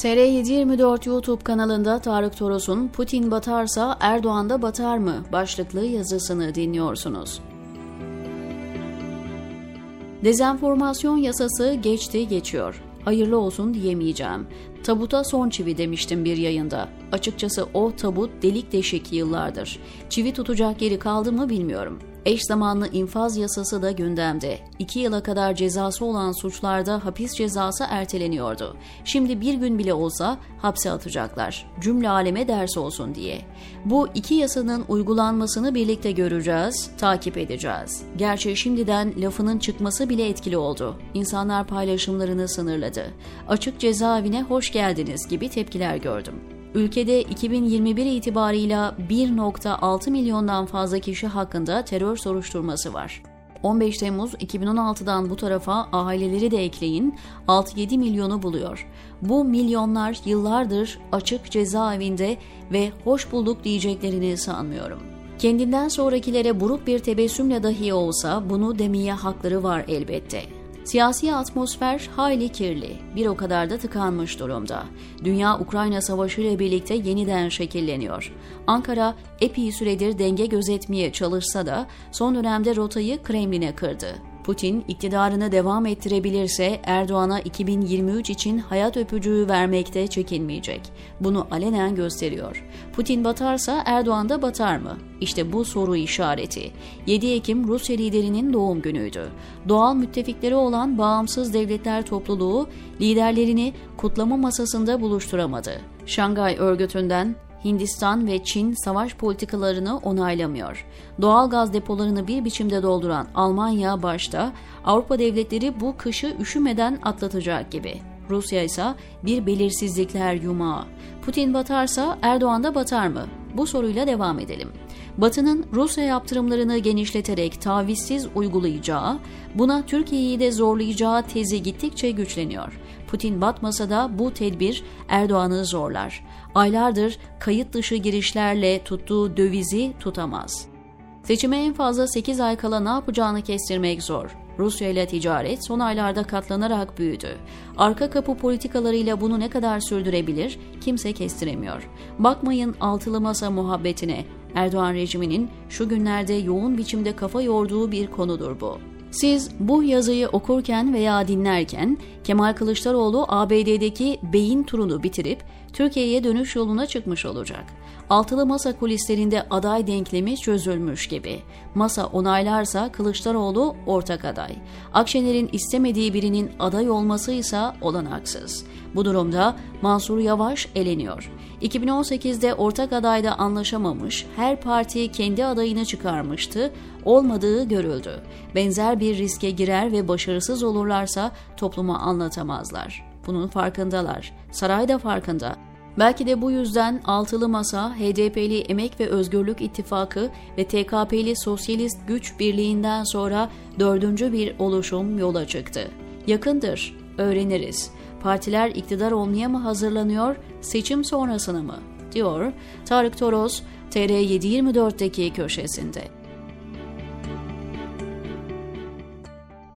TR724 YouTube kanalında Tarık Toros'un Putin batarsa Erdoğan da batar mı başlıklı yazısını dinliyorsunuz. Dezenformasyon yasası geçti geçiyor. Hayırlı olsun diyemeyeceğim. Tabuta son çivi demiştim bir yayında. Açıkçası o tabut delik deşik yıllardır. Çivi tutacak yeri kaldı mı bilmiyorum. Eş zamanlı infaz yasası da gündemde. İki yıla kadar cezası olan suçlarda hapis cezası erteleniyordu. Şimdi bir gün bile olsa hapse atacaklar. Cümle aleme ders olsun diye. Bu iki yasanın uygulanmasını birlikte göreceğiz, takip edeceğiz. Gerçi şimdiden lafının çıkması bile etkili oldu. İnsanlar paylaşımlarını sınırladı. Açık cezaevine hoş geldiniz gibi tepkiler gördüm. Ülkede 2021 itibarıyla 1.6 milyondan fazla kişi hakkında terör soruşturması var. 15 Temmuz 2016'dan bu tarafa aileleri de ekleyin 6-7 milyonu buluyor. Bu milyonlar yıllardır açık cezaevinde ve hoş bulduk diyeceklerini sanmıyorum. Kendinden sonrakilere buruk bir tebessümle dahi olsa bunu demeye hakları var elbette. Siyasi atmosfer hayli kirli, bir o kadar da tıkanmış durumda. Dünya-Ukrayna savaşı ile birlikte yeniden şekilleniyor. Ankara epey süredir denge gözetmeye çalışsa da son dönemde rotayı Kremlin'e kırdı. Putin iktidarını devam ettirebilirse Erdoğan'a 2023 için hayat öpücüğü vermekte çekinmeyecek. Bunu alenen gösteriyor. Putin batarsa Erdoğan da batar mı? İşte bu soru işareti. 7 Ekim Rusya liderinin doğum günüydü. Doğal müttefikleri olan Bağımsız Devletler Topluluğu liderlerini kutlama masasında buluşturamadı. Şangay örgütünden Hindistan ve Çin savaş politikalarını onaylamıyor. Doğal gaz depolarını bir biçimde dolduran Almanya başta Avrupa devletleri bu kışı üşümeden atlatacak gibi. Rusya ise bir belirsizlikler yumağı. Putin batarsa Erdoğan da batar mı? Bu soruyla devam edelim. Batı'nın Rusya yaptırımlarını genişleterek tavizsiz uygulayacağı, buna Türkiye'yi de zorlayacağı tezi gittikçe güçleniyor. Putin batmasa da bu tedbir Erdoğan'ı zorlar. Aylardır kayıt dışı girişlerle tuttuğu dövizi tutamaz. Seçime en fazla 8 ay kala ne yapacağını kestirmek zor. Rusya ile ticaret son aylarda katlanarak büyüdü. Arka kapı politikalarıyla bunu ne kadar sürdürebilir kimse kestiremiyor. Bakmayın altılı masa muhabbetine. Erdoğan rejiminin şu günlerde yoğun biçimde kafa yorduğu bir konudur bu. Siz bu yazıyı okurken veya dinlerken Kemal Kılıçdaroğlu ABD'deki beyin turunu bitirip Türkiye'ye dönüş yoluna çıkmış olacak. Altılı masa kulislerinde aday denklemi çözülmüş gibi. Masa onaylarsa Kılıçdaroğlu ortak aday. Akşener'in istemediği birinin aday olması ise olanaksız. Bu durumda Mansur Yavaş eleniyor. 2018'de ortak adayda anlaşamamış, her parti kendi adayını çıkarmıştı, olmadığı görüldü. Benzer bir riske girer ve başarısız olurlarsa topluma anlatamazlar. Bunun farkındalar. Saray da farkında. Belki de bu yüzden Altılı Masa, HDP'li Emek ve Özgürlük İttifakı ve TKP'li Sosyalist Güç Birliği'nden sonra dördüncü bir oluşum yola çıktı. Yakındır, öğreniriz. Partiler iktidar olmaya mı hazırlanıyor, seçim sonrasına mı? diyor Tarık Toros, TR724'deki köşesinde.